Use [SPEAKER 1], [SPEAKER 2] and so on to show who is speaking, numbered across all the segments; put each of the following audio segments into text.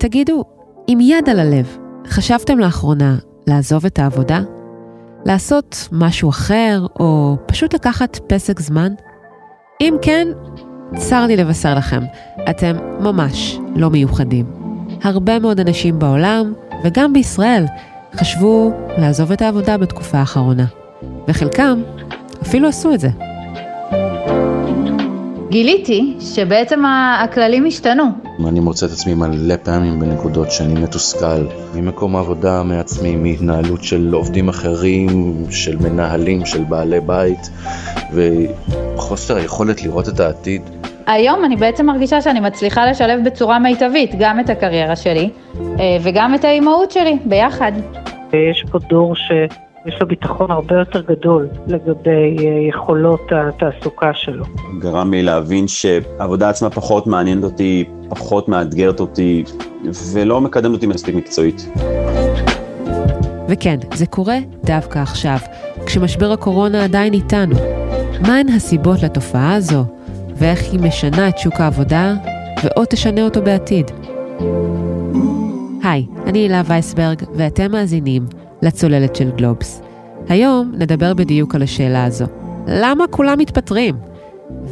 [SPEAKER 1] תגידו, עם יד על הלב, חשבתם לאחרונה לעזוב את העבודה? לעשות משהו אחר, או פשוט לקחת פסק זמן? אם כן, צר לי לבשר לכם, אתם ממש לא מיוחדים. הרבה מאוד אנשים בעולם, וגם בישראל, חשבו לעזוב את העבודה בתקופה האחרונה. וחלקם אפילו עשו את זה.
[SPEAKER 2] גיליתי שבעצם הכללים השתנו.
[SPEAKER 3] אני מוצא את עצמי מלא פעמים בנקודות שאני מתוסכל ממקום העבודה, מעצמי, מהתנהלות של עובדים אחרים, של מנהלים, של בעלי בית, וחוסר היכולת לראות את העתיד.
[SPEAKER 2] היום אני בעצם מרגישה שאני מצליחה לשלב בצורה מיטבית גם את הקריירה שלי אה, וגם את האימהות שלי ביחד.
[SPEAKER 4] יש פה דור ש... יש לו ביטחון הרבה יותר גדול לגבי אה, יכולות התעסוקה שלו.
[SPEAKER 5] גרם לי להבין שהעבודה עצמה פחות מעניינת אותי, פחות מאתגרת אותי, ולא מקדמת אותי מספיק מקצועית.
[SPEAKER 1] וכן, זה קורה דווקא עכשיו, כשמשבר הקורונה עדיין איתנו. מהן הסיבות לתופעה הזו, ואיך היא משנה את שוק העבודה, ועוד תשנה אותו בעתיד. היי, אני הילה וייסברג, ואתם מאזינים לצוללת של גלובס. היום נדבר בדיוק על השאלה הזו. למה כולם מתפטרים?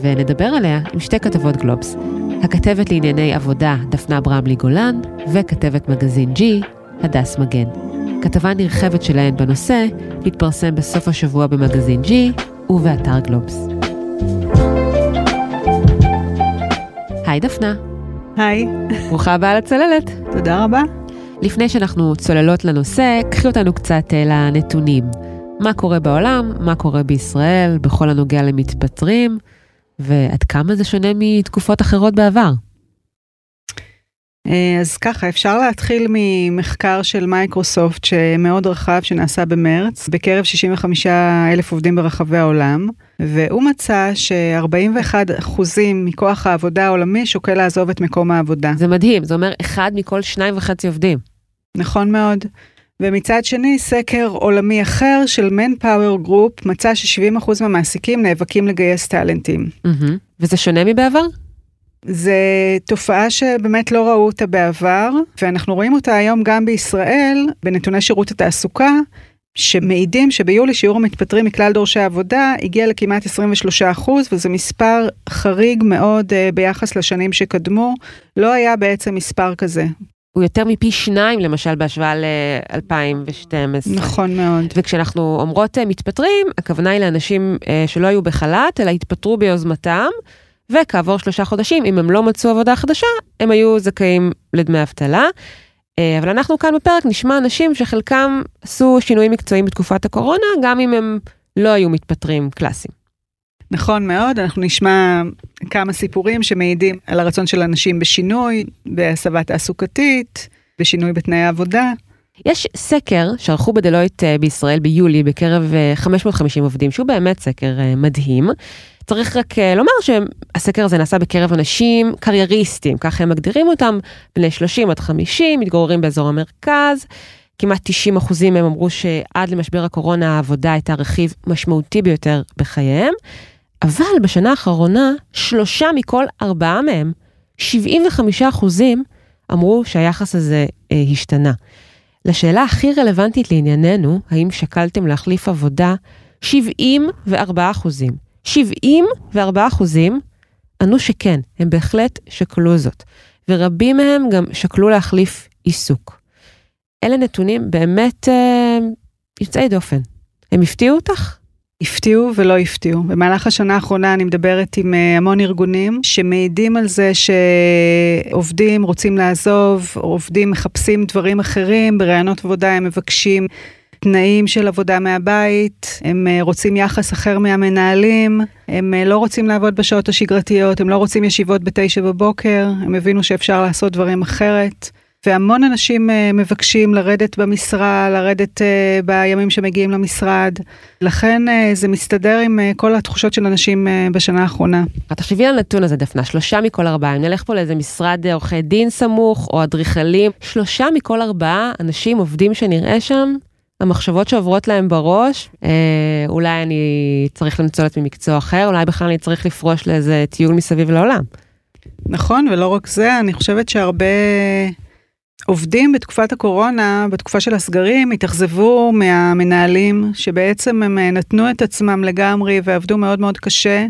[SPEAKER 1] ונדבר עליה עם שתי כתבות גלובס. הכתבת לענייני עבודה דפנה ברמלי גולן, וכתבת מגזין G, הדס מגן. כתבה נרחבת שלהן בנושא תתפרסם בסוף השבוע במגזין G ובאתר גלובס. היי דפנה.
[SPEAKER 6] היי.
[SPEAKER 1] ברוכה הבאה לצוללת.
[SPEAKER 6] תודה רבה.
[SPEAKER 1] לפני שאנחנו צוללות לנושא, קחי אותנו קצת אה, לנתונים. מה קורה בעולם, מה קורה בישראל, בכל הנוגע למתפטרים, ועד כמה זה שונה מתקופות אחרות בעבר.
[SPEAKER 6] אה, אז ככה, אפשר להתחיל ממחקר של מייקרוסופט שמאוד רחב שנעשה במרץ, בקרב 65 אלף עובדים ברחבי העולם, והוא מצא ש-41% מכוח העבודה העולמי שוקל לעזוב את מקום העבודה.
[SPEAKER 1] זה מדהים, זה אומר אחד מכל שניים וחצי עובדים.
[SPEAKER 6] נכון מאוד. ומצד שני, סקר עולמי אחר של Manpower Group מצא ש-70% מהמעסיקים נאבקים לגייס טאלנטים.
[SPEAKER 1] Mm-hmm. וזה שונה מבעבר?
[SPEAKER 6] זה תופעה שבאמת לא ראו אותה בעבר, ואנחנו רואים אותה היום גם בישראל, בנתוני שירות התעסוקה, שמעידים שביולי שיעור המתפטרים מכלל דורשי העבודה הגיע לכמעט 23 אחוז, וזה מספר חריג מאוד uh, ביחס לשנים שקדמו. לא היה בעצם מספר כזה.
[SPEAKER 1] הוא יותר מפי שניים למשל בהשוואה ל-2012.
[SPEAKER 6] נכון מאוד.
[SPEAKER 1] וכשאנחנו אומרות uh, מתפטרים, הכוונה היא לאנשים uh, שלא היו בחל"ת, אלא התפטרו ביוזמתם. וכעבור שלושה חודשים, אם הם לא מצאו עבודה חדשה, הם היו זכאים לדמי אבטלה. אה, אבל אנחנו כאן בפרק נשמע אנשים שחלקם עשו שינויים מקצועיים בתקופת הקורונה, גם אם הם לא היו מתפטרים קלאסיים.
[SPEAKER 6] נכון מאוד, אנחנו נשמע כמה סיפורים שמעידים על הרצון של אנשים בשינוי, בהסבה תעסוקתית, בשינוי בתנאי העבודה.
[SPEAKER 1] יש סקר שערכו בדלויט אה, בישראל ביולי בקרב 550 אה, עובדים, שהוא באמת סקר מדהים. צריך רק אה, לומר שהסקר הזה נעשה בקרב אנשים קרייריסטים, ככה הם מגדירים אותם, בני 30 עד 50, מתגוררים באזור המרכז. כמעט 90 אחוזים מהם אמרו שעד למשבר הקורונה העבודה הייתה רכיב משמעותי ביותר בחייהם. אבל בשנה האחרונה, שלושה מכל ארבעה מהם, 75 אחוזים, אמרו שהיחס הזה אה, השתנה. לשאלה הכי רלוונטית לענייננו, האם שקלתם להחליף עבודה, 74 אחוזים 74 אחוזים ענו שכן, הם בהחלט שקלו זאת, ורבים מהם גם שקלו להחליף עיסוק. אלה נתונים באמת אה, יוצאי דופן. הם הפתיעו אותך?
[SPEAKER 6] הפתיעו ולא הפתיעו. במהלך השנה האחרונה אני מדברת עם אה, המון ארגונים שמעידים על זה שעובדים רוצים לעזוב, עובדים מחפשים דברים אחרים, בראיונות עבודה הם מבקשים תנאים של עבודה מהבית, הם אה, רוצים יחס אחר מהמנהלים, הם אה, לא רוצים לעבוד בשעות השגרתיות, הם לא רוצים ישיבות בתשע בבוקר, הם הבינו שאפשר לעשות דברים אחרת. והמון אנשים uh, מבקשים לרדת במשרה, לרדת uh, בימים שמגיעים למשרד. לכן uh, זה מסתדר עם כל התחושות של אנשים בשנה האחרונה.
[SPEAKER 1] תחשבי על הנתון הזה, דפנה, שלושה מכל ארבעה. אם נלך פה לאיזה משרד עורכי דין סמוך, או אדריכלים, שלושה מכל ארבעה אנשים עובדים שנראה שם, המחשבות שעוברות להם בראש, אה, אולי אני צריך למצוא לעצמי מקצוע אחר, אולי בכלל אני צריך לפרוש לאיזה טיול מסביב לעולם.
[SPEAKER 6] נכון, ולא רק זה, אני חושבת שהרבה עובדים בתקופת הקורונה, בתקופה של הסגרים, התאכזבו מהמנהלים שבעצם הם אה, נתנו את עצמם לגמרי ועבדו מאוד מאוד קשה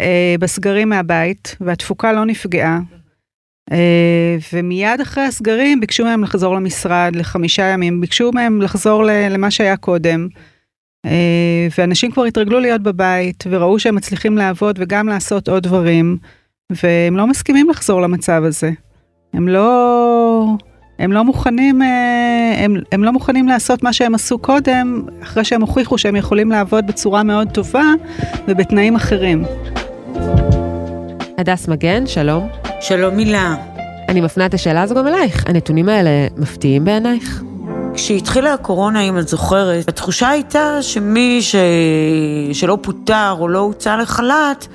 [SPEAKER 6] אה, בסגרים מהבית, והתפוקה לא נפגעה. אה, ומיד אחרי הסגרים ביקשו מהם לחזור למשרד לחמישה ימים, ביקשו מהם לחזור למה שהיה קודם. אה, ואנשים כבר התרגלו להיות בבית וראו שהם מצליחים לעבוד וגם לעשות עוד דברים, והם לא מסכימים לחזור למצב הזה. הם לא, הם לא מוכנים, אה, הם, הם לא מוכנים לעשות מה שהם עשו קודם, אחרי שהם הוכיחו שהם יכולים לעבוד בצורה מאוד טובה ובתנאים אחרים.
[SPEAKER 1] הדס מגן, שלום.
[SPEAKER 7] שלום מילה.
[SPEAKER 1] אני מפנה את השאלה הזו גם אלייך. הנתונים האלה מפתיעים בעינייך?
[SPEAKER 7] כשהתחילה הקורונה, אם את זוכרת, התחושה הייתה שמי ש... שלא פוטר או לא הוצא לחל"ת,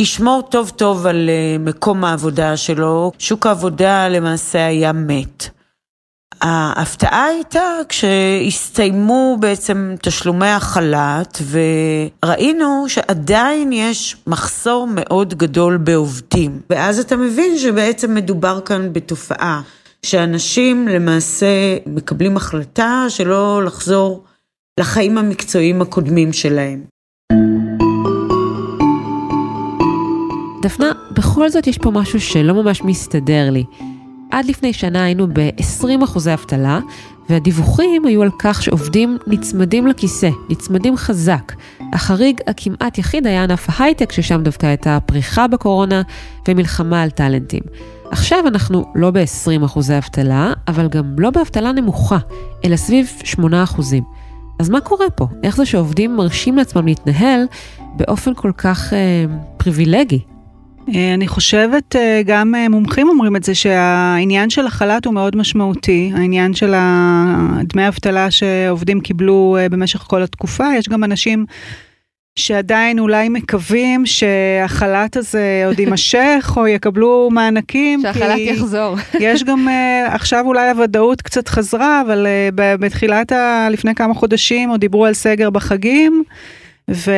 [SPEAKER 7] ישמור טוב טוב על אה, מקום העבודה שלו. שוק העבודה למעשה היה מת. ההפתעה הייתה כשהסתיימו בעצם תשלומי החל"ת וראינו שעדיין יש מחסור מאוד גדול בעובדים. ואז אתה מבין שבעצם מדובר כאן בתופעה שאנשים למעשה מקבלים החלטה שלא לחזור לחיים המקצועיים הקודמים שלהם.
[SPEAKER 1] דפנה, בכל זאת יש פה משהו שלא ממש מסתדר לי. עד לפני שנה היינו ב-20 אחוזי אבטלה, והדיווחים היו על כך שעובדים נצמדים לכיסא, נצמדים חזק. החריג הכמעט יחיד היה ענף ההייטק, ששם דווקא הייתה פריחה בקורונה ומלחמה על טאלנטים. עכשיו אנחנו לא ב-20 אחוזי אבטלה, אבל גם לא באבטלה נמוכה, אלא סביב 8 אחוזים. אז מה קורה פה? איך זה שעובדים מרשים לעצמם להתנהל באופן כל כך אה, פריבילגי?
[SPEAKER 6] אה, אני חושבת, אה, גם אה, מומחים אומרים את זה, שהעניין של החל"ת הוא מאוד משמעותי, העניין של דמי אבטלה שעובדים קיבלו במשך כל התקופה, יש גם אנשים שעדיין אולי מקווים שהחל"ת הזה עוד יימשך, או יקבלו מענקים.
[SPEAKER 1] שהחל"ת יחזור.
[SPEAKER 6] יש גם, עכשיו אולי הוודאות קצת חזרה, אבל בתחילת, ה, לפני כמה חודשים עוד דיברו על סגר בחגים, ו...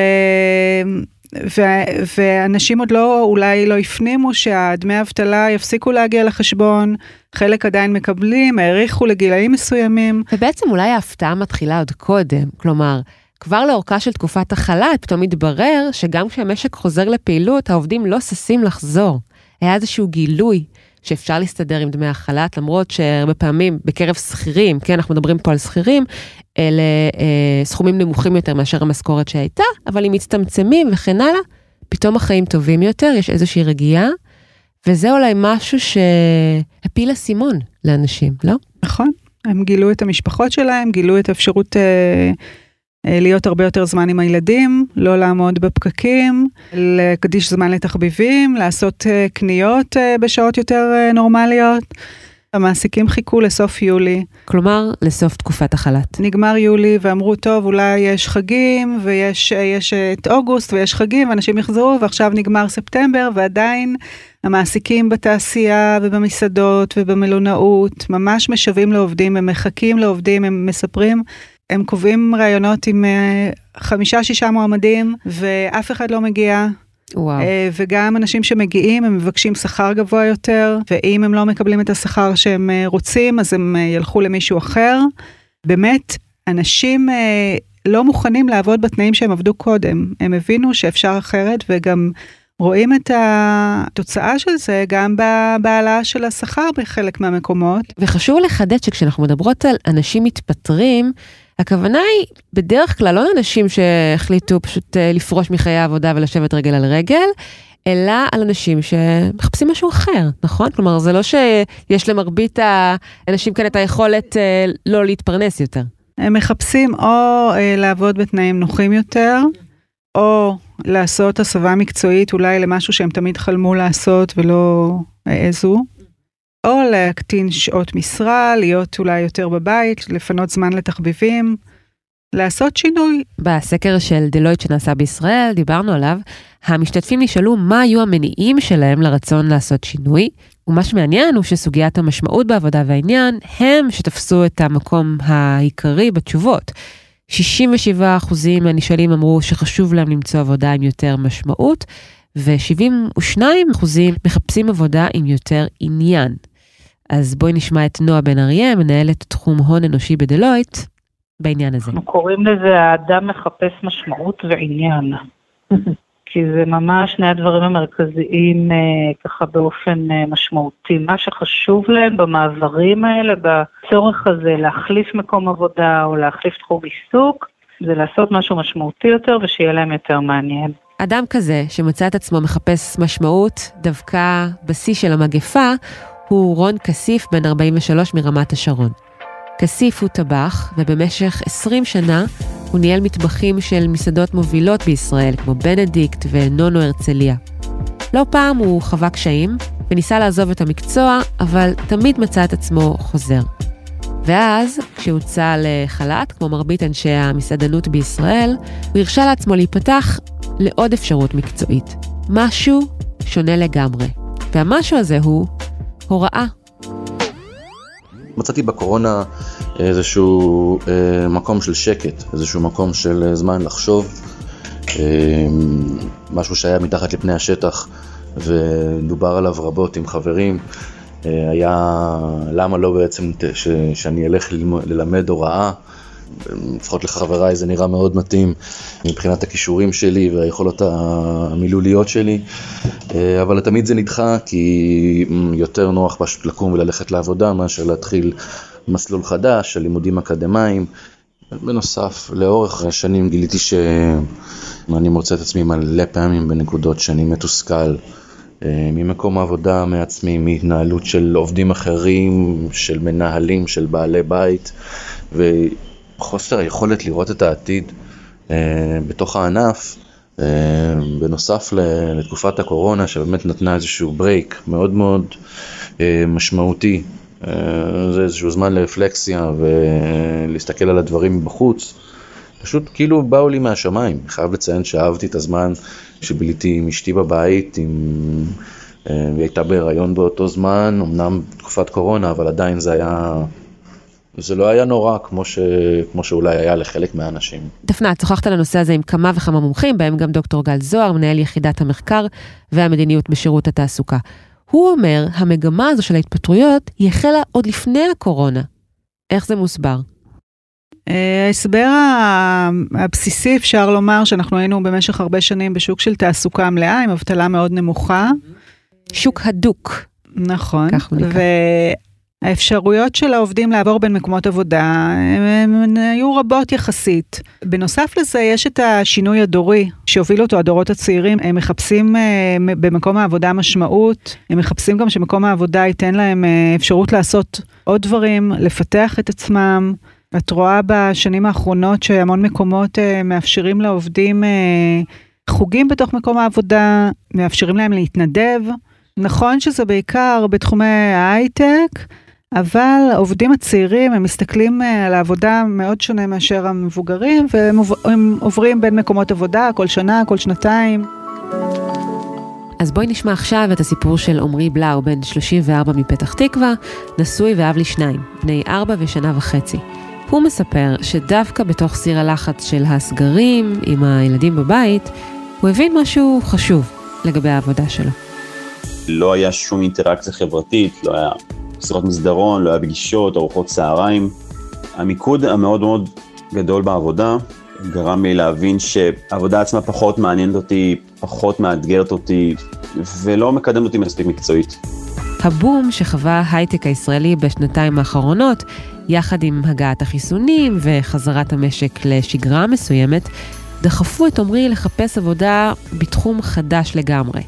[SPEAKER 6] ו- ואנשים עוד לא, אולי לא הפנימו שהדמי אבטלה יפסיקו להגיע לחשבון, חלק עדיין מקבלים, האריכו לגילאים מסוימים.
[SPEAKER 1] ובעצם אולי ההפתעה מתחילה עוד קודם, כלומר, כבר לאורכה של תקופת החל"ת פתאום מתברר שגם כשהמשק חוזר לפעילות, העובדים לא ששים לחזור. היה איזשהו גילוי שאפשר להסתדר עם דמי החל"ת, למרות שהרבה פעמים בקרב שכירים, כן, אנחנו מדברים פה על שכירים, אלה אה, סכומים נמוכים יותר מאשר המשכורת שהייתה, אבל אם מצטמצמים וכן הלאה, פתאום החיים טובים יותר, יש איזושהי רגיעה, וזה אולי משהו שהפיל אסימון לאנשים, לא?
[SPEAKER 6] נכון, הם גילו את המשפחות שלהם, גילו את האפשרות אה, אה, להיות הרבה יותר זמן עם הילדים, לא לעמוד בפקקים, להקדיש זמן לתחביבים, לעשות אה, קניות אה, בשעות יותר אה, נורמליות. המעסיקים חיכו לסוף יולי.
[SPEAKER 1] כלומר, לסוף תקופת החל"ת.
[SPEAKER 6] נגמר יולי ואמרו, טוב, אולי יש חגים ויש יש את אוגוסט ויש חגים ואנשים יחזרו ועכשיו נגמר ספטמבר ועדיין המעסיקים בתעשייה ובמסעדות ובמלונאות ממש משוועים לעובדים, הם מחכים לעובדים, הם מספרים. הם קובעים ראיונות עם אה, חמישה-שישה מועמדים ואף אחד לא מגיע,
[SPEAKER 1] וואו.
[SPEAKER 6] אה, וגם אנשים שמגיעים, הם מבקשים שכר גבוה יותר, ואם הם לא מקבלים את השכר שהם אה, רוצים, אז הם אה, ילכו למישהו אחר. באמת, אנשים לא מוכנים לעבוד בתנאים שהם עבדו קודם. הם הבינו שאפשר אחרת, וגם רואים את התוצאה של זה גם בהעלאה של השכר בחלק מהמקומות.
[SPEAKER 1] וחשוב לחדד שכשאנחנו מדברות על אנשים מתפטרים, הכוונה היא בדרך כלל לא אנשים שהחליטו פשוט אה, לפרוש מחיי העבודה ולשבת רגל על רגל, אלא על אנשים שמחפשים משהו אחר, נכון? כלומר, זה לא שיש למרבית האנשים כאן את היכולת אה, לא להתפרנס יותר.
[SPEAKER 6] הם מחפשים או אה, לעבוד בתנאים נוחים יותר, או לעשות הסבה מקצועית אולי למשהו שהם תמיד חלמו לעשות ולא העזו. או להקטין שעות משרה, להיות אולי יותר בבית, לפנות זמן לתחביבים, לעשות שינוי.
[SPEAKER 1] בסקר של דלויט שנעשה בישראל, דיברנו עליו, המשתתפים נשאלו מה היו המניעים שלהם לרצון לעשות שינוי, ומה שמעניין הוא שסוגיית המשמעות בעבודה והעניין הם שתפסו את המקום העיקרי בתשובות. 67% מהנשאלים אמרו שחשוב להם למצוא עבודה עם יותר משמעות, ו-72% מחפשים עבודה עם יותר עניין. אז בואי נשמע את נועה בן אריה, מנהלת תחום הון אנושי בדלויט, בעניין הזה.
[SPEAKER 4] אנחנו קוראים לזה האדם מחפש משמעות ועניין. כי זה ממש שני הדברים המרכזיים אה, ככה באופן אה, משמעותי. מה שחשוב להם במעברים האלה, בצורך הזה להחליף מקום עבודה או להחליף תחום עיסוק, זה לעשות משהו משמעותי יותר ושיהיה להם יותר מעניין.
[SPEAKER 1] אדם כזה שמצא את עצמו מחפש משמעות דווקא בשיא של המגפה, הוא רון כסיף, בן 43 מרמת השרון. כסיף הוא טבח, ובמשך 20 שנה הוא ניהל מטבחים של מסעדות מובילות בישראל, כמו בנדיקט ונונו הרצליה. לא פעם הוא חווה קשיים, וניסה לעזוב את המקצוע, אבל תמיד מצא את עצמו חוזר. ואז, כשהוצא לחל"ת, כמו מרבית אנשי המסעדנות בישראל, הוא הרשה לעצמו להיפתח לעוד אפשרות מקצועית. משהו שונה לגמרי. והמשהו הזה הוא הוראה.
[SPEAKER 3] מצאתי בקורונה איזשהו אה, מקום של שקט, איזשהו מקום של אה, זמן לחשוב, אה, משהו שהיה מתחת לפני השטח ודובר עליו רבות עם חברים, אה, היה למה לא בעצם ש, שאני אלך ללמוד, ללמד הוראה, לפחות לחבריי זה נראה מאוד מתאים מבחינת הכישורים שלי והיכולות המילוליות שלי, אה, אבל תמיד זה נדחה כי יותר נוח פשוט לקום וללכת לעבודה מאשר להתחיל מסלול חדש של לימודים אקדמיים. בנוסף, לאורך השנים גיליתי שאני מוצא את עצמי מלא פעמים בנקודות שאני מתוסכל אה, ממקום העבודה מעצמי, מהתנהלות של עובדים אחרים, של מנהלים, של בעלי בית, וחוסר היכולת לראות את העתיד אה, בתוך הענף, אה, בנוסף לתקופת הקורונה שבאמת נתנה איזשהו ברייק מאוד מאוד משמעותי זה איזשהו זמן לרפלקסיה ולהסתכל על הדברים מבחוץ. פשוט כאילו באו לי מהשמיים. אני חייב לציין שאהבתי את הזמן שביליתי עם אשתי בבית, עם... אה, היא הייתה בהיריון באותו זמן, אמנם תקופת קורונה, אבל עדיין זה היה... זה לא היה נורא כמו, ש... כמו שאולי היה לחלק מהאנשים.
[SPEAKER 1] דפנה, את שוחחת על הנושא הזה עם כמה וכמה מומחים, בהם גם דוקטור גל זוהר, מנהל יחידת המחקר והמדיניות בשירות התעסוקה. הוא אומר, המגמה הזו של ההתפטרויות היא החלה עוד לפני הקורונה. איך זה מוסבר?
[SPEAKER 6] אה, ההסבר הבסיסי אפשר לומר שאנחנו היינו במשך הרבה שנים בשוק של תעסוקה מלאה עם אבטלה מאוד נמוכה.
[SPEAKER 1] שוק הדוק.
[SPEAKER 6] נכון. כך הוא נקרא. האפשרויות של העובדים לעבור בין מקומות עבודה הן היו רבות יחסית. בנוסף לזה יש את השינוי הדורי שהוביל אותו הדורות הצעירים, הם מחפשים אה, במקום העבודה משמעות, הם מחפשים גם שמקום העבודה ייתן להם אה, אפשרות לעשות עוד דברים, לפתח את עצמם. את רואה בשנים האחרונות שהמון מקומות אה, מאפשרים לעובדים חוגים בתוך מקום העבודה, מאפשרים להם להתנדב. נכון שזה בעיקר בתחומי ההייטק, אבל העובדים הצעירים הם מסתכלים אה, על העבודה מאוד שונה מאשר המבוגרים והם עוברים בין מקומות עבודה כל שנה, כל שנתיים.
[SPEAKER 1] אז בואי נשמע עכשיו את הסיפור של עמרי בלאו, בן 34 מפתח תקווה, נשוי ואב לשניים, בני ארבע ושנה וחצי. הוא מספר שדווקא בתוך סיר הלחץ של הסגרים עם הילדים בבית, הוא הבין משהו חשוב לגבי העבודה שלו.
[SPEAKER 5] לא היה שום אינטראקציה חברתית, לא היה שיחות מסדרון, לא היה פגישות, ארוחות צהריים. המיקוד המאוד מאוד גדול בעבודה גרם לי להבין שהעבודה עצמה פחות מעניינת אותי, פחות מאתגרת אותי, ולא מקדמת אותי מספיק מקצועית.
[SPEAKER 1] הבום שחווה ההייטק הישראלי בשנתיים האחרונות, יחד עם הגעת החיסונים וחזרת המשק לשגרה מסוימת, דחפו את עמרי לחפש עבודה בתחום חדש לגמרי,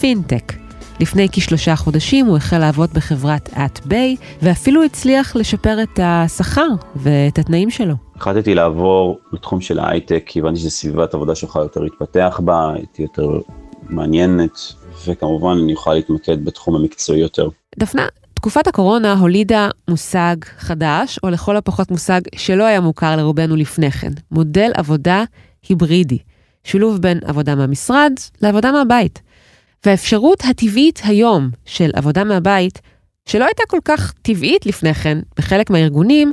[SPEAKER 1] פינטק. לפני כשלושה חודשים הוא החל לעבוד בחברת את-ביי, ואפילו הצליח לשפר את השכר ואת התנאים שלו.
[SPEAKER 5] החלטתי לעבור לתחום של ההייטק, כי הבנתי שזו סביבת עבודה שיכולה יותר להתפתח בה, הייתי יותר מעניינת, וכמובן אני אוכל להתמקד בתחום המקצועי יותר.
[SPEAKER 1] דפנה, תקופת הקורונה הולידה מושג חדש, או לכל הפחות מושג שלא היה מוכר לרובנו לפני כן, מודל עבודה היברידי, שילוב בין עבודה מהמשרד לעבודה מהבית. והאפשרות הטבעית היום של עבודה מהבית, שלא הייתה כל כך טבעית לפני כן בחלק מהארגונים,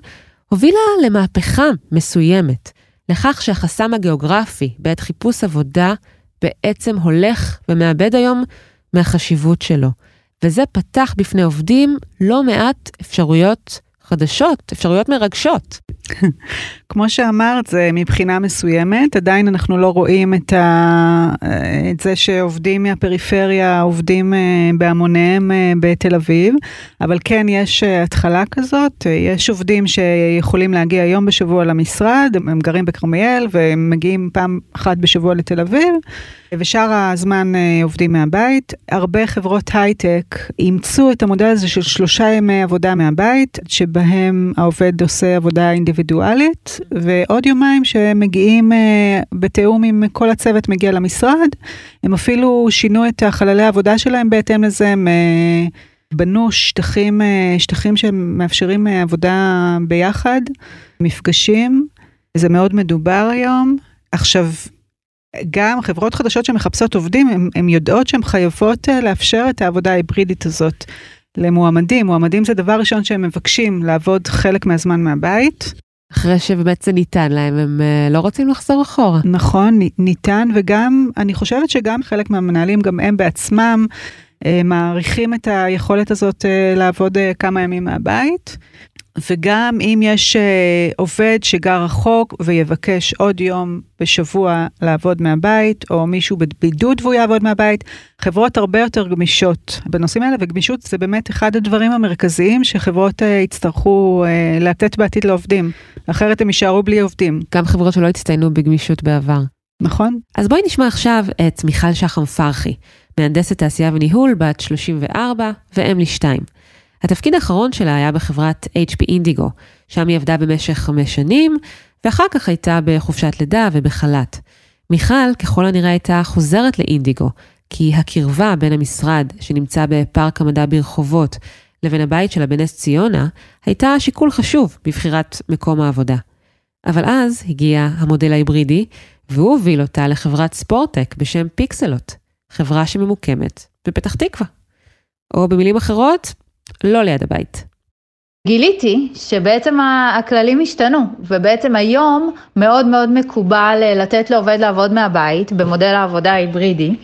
[SPEAKER 1] הובילה למהפכה מסוימת, לכך שהחסם הגיאוגרפי בעת חיפוש עבודה בעצם הולך ומאבד היום מהחשיבות שלו. וזה פתח בפני עובדים לא מעט אפשרויות חדשות, אפשרויות מרגשות.
[SPEAKER 6] כמו שאמרת, זה מבחינה מסוימת, עדיין אנחנו לא רואים את, ה... את זה שעובדים מהפריפריה עובדים אה, בהמוניהם אה, בתל אביב, אבל כן יש אה, התחלה כזאת, יש עובדים שיכולים להגיע יום בשבוע למשרד, הם גרים בכרמיאל והם מגיעים פעם אחת בשבוע לתל אביב. ושאר הזמן עובדים מהבית. הרבה חברות הייטק אימצו את המודל הזה של שלושה ימי עבודה מהבית, שבהם העובד עושה עבודה אינדיבידואלית, ועוד יומיים שמגיעים אה, בתיאום עם כל הצוות מגיע למשרד. הם אפילו שינו את החללי העבודה שלהם בהתאם לזה, הם אה, בנו שטחים, אה, שטחים שמאפשרים עבודה ביחד, מפגשים. זה מאוד מדובר היום. עכשיו, גם חברות חדשות שמחפשות עובדים, הן יודעות שהן חייבות לאפשר את העבודה ההיברידית הזאת למועמדים. מועמדים זה דבר ראשון שהם מבקשים, לעבוד חלק מהזמן מהבית.
[SPEAKER 1] אחרי שבאמת זה ניתן להם, הם אה, לא רוצים לחזור אחורה.
[SPEAKER 6] נכון, ניתן, וגם, אני חושבת שגם חלק מהמנהלים, גם הם בעצמם, אה, מעריכים את היכולת הזאת אה, לעבוד כמה ימים מהבית. וגם אם יש עובד שגר רחוק ויבקש עוד יום בשבוע לעבוד מהבית, או מישהו בבידוד והוא יעבוד מהבית, חברות הרבה יותר גמישות בנושאים האלה, וגמישות זה באמת אחד הדברים המרכזיים שחברות יצטרכו לתת בעתיד לעובדים. אחרת הם יישארו בלי עובדים.
[SPEAKER 1] גם חברות שלא הצטיינו בגמישות בעבר.
[SPEAKER 6] נכון.
[SPEAKER 1] אז בואי נשמע עכשיו את מיכל שחם פרחי, מהנדסת תעשייה וניהול, בת 34 ואם לשתיים. התפקיד האחרון שלה היה בחברת HP אינדיגו, שם היא עבדה במשך חמש שנים, ואחר כך הייתה בחופשת לידה ובחל"ת. מיכל ככל הנראה הייתה חוזרת לאינדיגו, כי הקרבה בין המשרד, שנמצא בפארק המדע ברחובות, לבין הבית שלה בנס ציונה, הייתה שיקול חשוב בבחירת מקום העבודה. אבל אז הגיע המודל ההיברידי, והוא הוביל אותה לחברת ספורטק בשם פיקסלוט, חברה שממוקמת בפתח תקווה. או במילים אחרות, לא ליד הבית.
[SPEAKER 2] גיליתי שבעצם הכללים השתנו, ובעצם היום מאוד מאוד מקובל אה, לתת לעובד לעבוד מהבית במודל העבודה ההיברידי,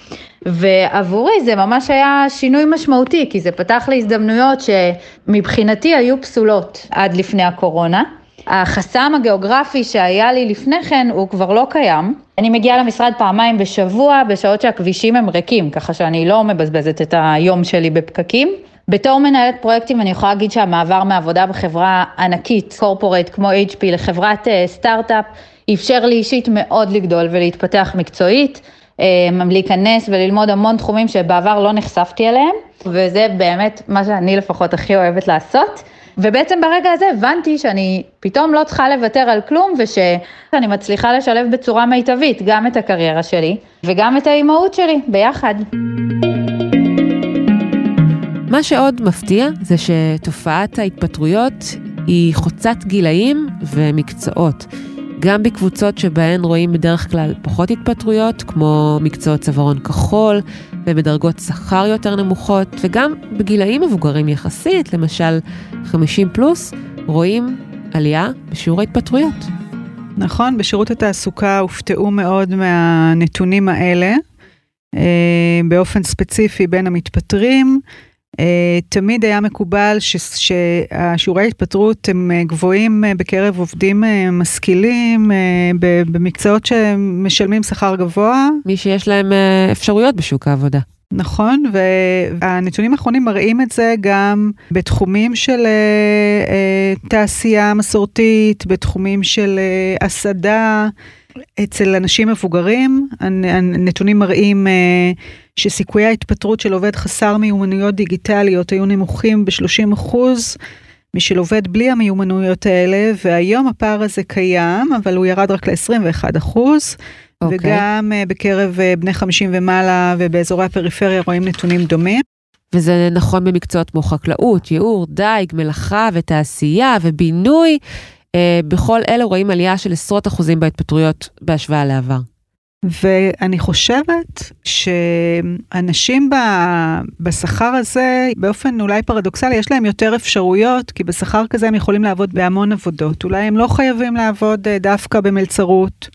[SPEAKER 2] ועבורי זה ממש היה שינוי משמעותי, כי זה פתח לי הזדמנויות שמבחינתי היו פסולות עד לפני הקורונה. החסם הגיאוגרפי שהיה לי לפני כן הוא כבר לא קיים. אני מגיעה למשרד פעמיים בשבוע בשעות שהכבישים הם ריקים, ככה שאני לא מבזבזת את היום שלי בפקקים. בתור מנהלת פרויקטים אני יכולה להגיד שהמעבר מעבודה בחברה ענקית, קורפורט כמו HP לחברת אה, סטארט-אפ, אפשר לי אישית מאוד לגדול ולהתפתח מקצועית. אמ, להיכנס וללמוד המון תחומים שבעבר לא נחשפתי אליהם, וזה באמת מה שאני לפחות הכי אוהבת לעשות. ובעצם ברגע הזה הבנתי שאני פתאום לא צריכה לוותר על כלום ושאני מצליחה לשלב בצורה מיטבית גם את הקריירה שלי וגם את האימהות שלי ביחד.
[SPEAKER 1] מה שעוד מפתיע זה שתופעת ההתפטרויות היא חוצת גילאים ומקצועות. גם בקבוצות שבהן רואים בדרך כלל פחות התפטרויות, כמו מקצועות צווארון כחול ובדרגות שכר יותר נמוכות, וגם בגילאים מבוגרים יחסית, למשל 50 פלוס, רואים עלייה בשיעור ההתפטרויות.
[SPEAKER 6] נכון, בשירות התעסוקה הופתעו מאוד מהנתונים האלה, אה, באופן ספציפי בין המתפטרים. אה, תמיד היה מקובל שהשיעורי ההתפטרות הם אה, גבוהים אה, בקרב עובדים משכילים במקצועות שמשלמים שכר גבוה.
[SPEAKER 1] מי שיש להם אפשרויות בשוק העבודה.
[SPEAKER 6] נכון, והנתונים האחרונים מראים את זה גם בתחומים של תעשייה מסורתית, בתחומים של הסעדה. אצל אנשים מבוגרים, הנתונים מראים שסיכויי ההתפטרות של עובד חסר מיומנויות דיגיטליות היו נמוכים ב-30 אחוז משל עובד בלי המיומנויות האלה, והיום הפער הזה קיים, אבל הוא ירד רק ל-21 אחוז. Okay. אוקיי. וגם uh, בקרב uh, בני 50 ומעלה ובאזורי הפריפריה רואים נתונים דומים.
[SPEAKER 1] וזה נכון במקצועות כמו חקלאות, ייעור, דייג, מלאכה ותעשייה ובינוי. Uh, בכל אלה רואים עלייה של עשרות אחוזים בהתפטרויות בהשוואה לעבר.
[SPEAKER 6] ואני חושבת שאנשים בשכר הזה, באופן אולי פרדוקסלי, יש להם יותר אפשרויות, כי בשכר כזה הם יכולים לעבוד בהמון עבודות. אולי הם לא חייבים לעבוד אה, דווקא במלצרות,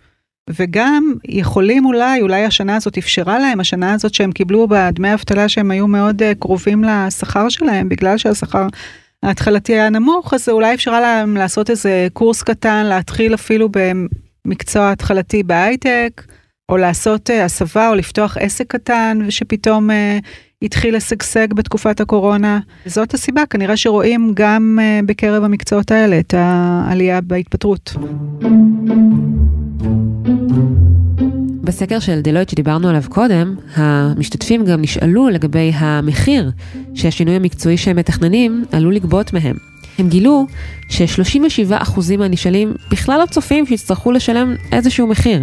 [SPEAKER 6] וגם יכולים אולי, אולי השנה הזאת אפשרה להם, השנה הזאת שהם קיבלו בדמי אבטלה שהם היו מאוד אה, קרובים לשכר שלהם, בגלל שהשכר ההתחלתי היה נמוך, אז אולי אפשרה להם לעשות איזה קורס קטן, להתחיל אפילו במקצוע התחלתי בהייטק, או לעשות אה, הסבה או לפתוח עסק קטן, ושפתאום אה, התחיל לשגשג בתקופת הקורונה. זאת הסיבה, כנראה שרואים גם אה, בקרב המקצועות האלה את העלייה בהתפטרות.
[SPEAKER 1] בסקר של דלויט שדיברנו עליו קודם, המשתתפים גם נשאלו לגבי המחיר שהשינוי המקצועי שהם מתכננים עלול לגבות מהם. הם גילו ש-37% מהנשאלים בכלל לא צופים שיצטרכו לשלם איזשהו מחיר.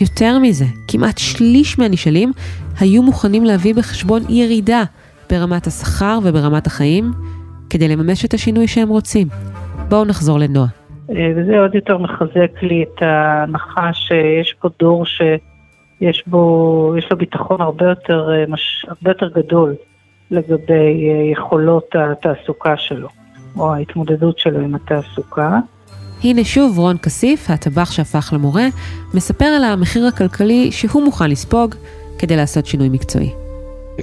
[SPEAKER 1] יותר מזה, כמעט שליש מהנשאלים היו מוכנים להביא בחשבון ירידה ברמת השכר וברמת החיים כדי לממש את השינוי שהם רוצים. בואו נחזור לנועה.
[SPEAKER 4] אה, וזה עוד יותר מחזק לי את ההנחה שיש פה דור שיש בו, יש לו ביטחון הרבה יותר, אה, הרבה יותר גדול לגבי אה, יכולות התעסוקה שלו, או ההתמודדות שלו עם התעסוקה.
[SPEAKER 1] הנה שוב רון כסיף, הטבח שהפך למורה, מספר על המחיר הכלכלי שהוא מוכן לספוג כדי לעשות שינוי מקצועי.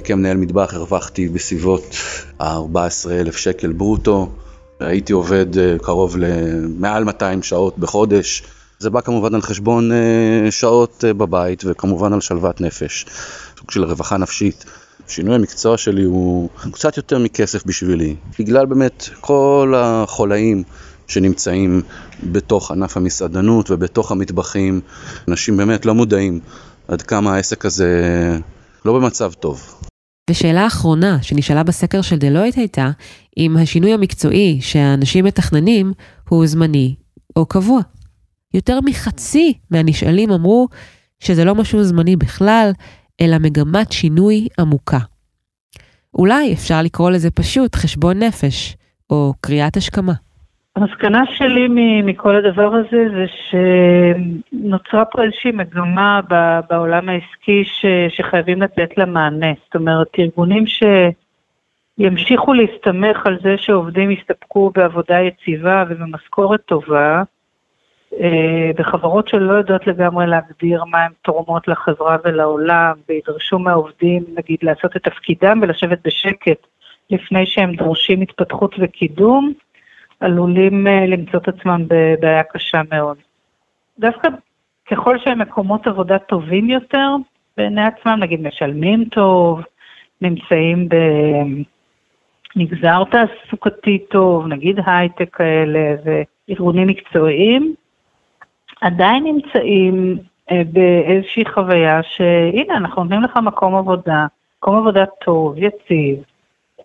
[SPEAKER 3] כמנהל מטבח הרווחתי בסביבות ה-14,000 שקל ברוטו. הייתי עובד אה, קרוב למעל 200 שעות בחודש. זה בא כמובן על חשבון אה, שעות אה, בבית וכמובן על שלוות נפש, סוג של רווחה נפשית. שינוי המקצוע שלי הוא קצת יותר מכסף בשבילי, בגלל באמת כל החולאים שנמצאים בתוך ענף המסעדנות ובתוך המטבחים. אנשים באמת לא מודעים עד כמה העסק הזה לא במצב טוב.
[SPEAKER 1] ושאלה אחרונה שנשאלה בסקר של דלויט הייתה, אם השינוי המקצועי שהאנשים מתכננים הוא זמני או קבוע. יותר מחצי מהנשאלים אמרו שזה לא משהו זמני בכלל, אלא מגמת שינוי עמוקה. אולי אפשר לקרוא לזה פשוט חשבון נפש, או קריאת השכמה.
[SPEAKER 4] המסקנה שלי מכל הדבר הזה זה שנוצרה פה איזושהי מגמה בעולם העסקי שחייבים לתת לה מענה. זאת אומרת, ארגונים שימשיכו להסתמך על זה שעובדים יסתפקו בעבודה יציבה ובמשכורת טובה, אה, בחברות שלא יודעות לגמרי להגדיר מה הן תורמות לחברה ולעולם, וידרשו מהעובדים, נגיד, לעשות את תפקידם ולשבת בשקט לפני שהם דורשים התפתחות וקידום, עלולים אה, למצוא את עצמם בבעיה קשה מאוד. דווקא ככל שהם מקומות עבודה טובים יותר, בעיני עצמם, נגיד משלמים טוב, נמצאים במגזר תעסוקתי טוב, נגיד הייטק כאלה וארגונים מקצועיים, עדיין נמצאים אה, באיזושהי חוויה שהנה, אנחנו נותנים לך מקום עבודה, מקום עבודה טוב, יציב,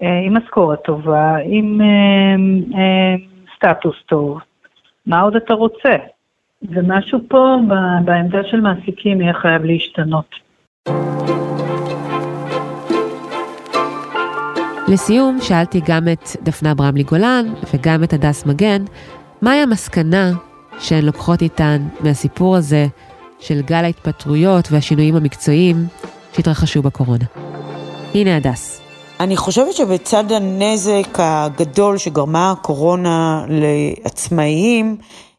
[SPEAKER 4] אה, עם משכורת טובה, עם אה, סטטוס טוב, מה עוד אתה רוצה? ומשהו פה בעמדה של מעסיקים יהיה חייב להשתנות.
[SPEAKER 1] לסיום, שאלתי גם את דפנה ברמלי גולן וגם את הדס מגן, מהי המסקנה שהן לוקחות איתן מהסיפור הזה של גל ההתפטרויות והשינויים המקצועיים שהתרחשו בקורונה. הנה הדס.
[SPEAKER 7] אני חושבת שבצד הנזק הגדול שגרמה הקורונה לעצמאיים,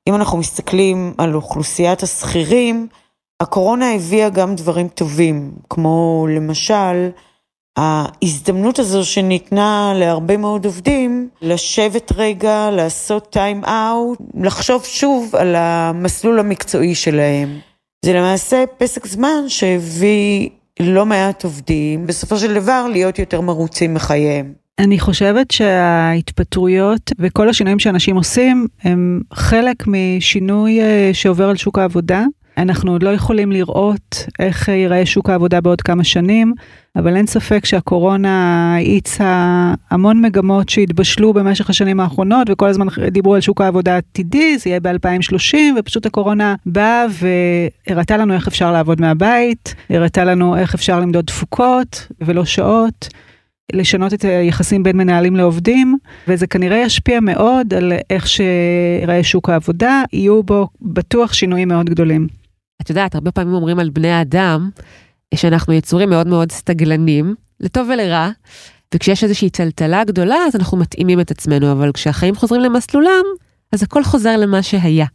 [SPEAKER 7] אם אנחנו מסתכלים על אוכלוסיית השכירים, הקורונה הביאה גם דברים טובים, כמו למשל, ההזדמנות הזו שניתנה להרבה מאוד עובדים, לשבת רגע, לעשות טיים אאוט, לחשוב שוב על המסלול המקצועי שלהם. זה למעשה פסק זמן שהביא לא מעט עובדים, בסופו של דבר להיות יותר מרוצים מחייהם.
[SPEAKER 6] אני חושבת שההתפטרויות וכל השינויים שאנשים עושים הם חלק משינוי אה, שעובר על שוק העבודה. אנחנו עוד לא יכולים לראות איך ייראה שוק העבודה בעוד כמה שנים, אבל אין ספק שהקורונה האיצה המון מגמות שהתבשלו במשך השנים האחרונות, וכל הזמן דיברו על שוק העבודה העתידי, זה יהיה ב-2030, ופשוט הקורונה באה והראתה לנו איך אפשר לעבוד מהבית, הראתה לנו איך אפשר למדוד תפוקות ולא שעות. לשנות את היחסים בין מנהלים לעובדים, וזה כנראה ישפיע מאוד על איך שיראה שוק העבודה, יהיו בו בטוח שינויים מאוד גדולים.
[SPEAKER 1] את יודעת, הרבה פעמים אומרים על בני האדם, שאנחנו יצורים מאוד מאוד סטגלנים, לטוב ולרע, וכשיש איזושהי טלטלה גדולה, אז אנחנו מתאימים את עצמנו, אבל כשהחיים חוזרים למסלולם, אז הכל חוזר למה שהיה.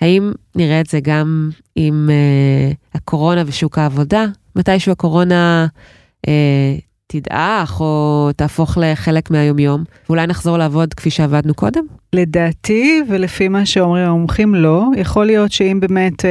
[SPEAKER 1] האם נראה את זה גם עם uh, הקורונה ושוק העבודה? מתישהו הקורונה uh, תדעך או תהפוך לחלק מהיומיום, ואולי נחזור לעבוד כפי שעבדנו קודם?
[SPEAKER 6] לדעתי, ולפי מה שאומרים המומחים, לא. יכול להיות שאם באמת אה,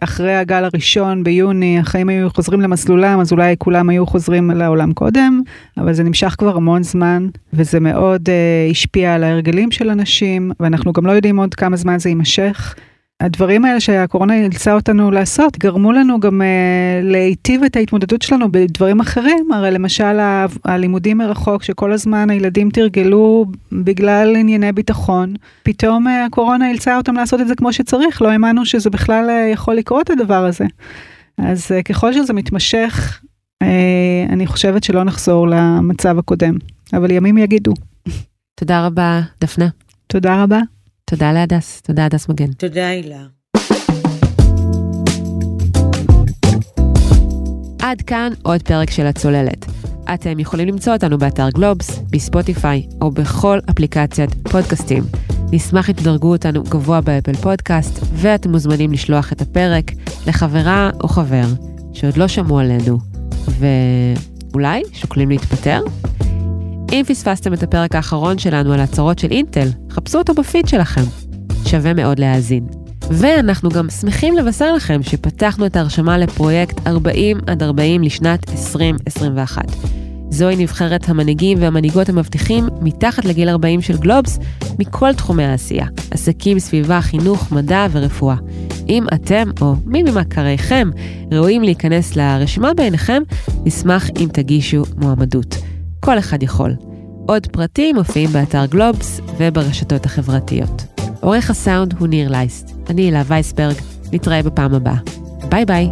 [SPEAKER 6] אחרי הגל הראשון ביוני החיים היו חוזרים למסלולם, אז אולי כולם היו חוזרים לעולם קודם, אבל זה נמשך כבר המון זמן, וזה מאוד אה, השפיע על ההרגלים של אנשים, ואנחנו גם לא יודעים עוד כמה זמן זה יימשך. הדברים האלה שהקורונה אילצה אותנו לעשות גרמו לנו גם uh, להיטיב את ההתמודדות שלנו בדברים אחרים, הרי למשל ה- הלימודים מרחוק שכל הזמן הילדים תרגלו בגלל ענייני ביטחון, פתאום uh, הקורונה אילצה אותם לעשות את זה כמו שצריך, לא האמנו שזה בכלל uh, יכול לקרות הדבר הזה. אז uh, ככל שזה מתמשך, uh, אני חושבת שלא נחזור למצב הקודם, אבל ימים יגידו.
[SPEAKER 1] תודה רבה, דפנה.
[SPEAKER 6] תודה רבה.
[SPEAKER 1] תודה להדס, תודה הדס מגן.
[SPEAKER 7] תודה הילה.
[SPEAKER 1] עד כאן עוד פרק של הצוללת. אתם יכולים למצוא אותנו באתר גלובס, בספוטיפיי או בכל אפליקציית פודקאסטים. נשמח אם תדרגו אותנו גבוה באפל פודקאסט, ואתם מוזמנים לשלוח את הפרק לחברה או חבר שעוד לא שמעו עלינו, ואולי שוקלים להתפטר? אם פספסתם את הפרק האחרון שלנו על הצהרות של אינטל, חפשו אותו בפיד שלכם. שווה מאוד להאזין. ואנחנו גם שמחים לבשר לכם שפתחנו את ההרשמה לפרויקט 40 עד 40 לשנת 2021. זוהי נבחרת המנהיגים והמנהיגות המבטיחים מתחת לגיל 40 של גלובס מכל תחומי העשייה, עסקים, סביבה, חינוך, מדע ורפואה. אם אתם או מי ממכריכם ראויים להיכנס לרשימה בעיניכם, נשמח אם תגישו מועמדות. כל אחד יכול. עוד פרטים מופיעים באתר גלובס וברשתות החברתיות. עורך הסאונד הוא ניר לייסט. אני הילה וייסברג, נתראה בפעם הבאה. ביי ביי.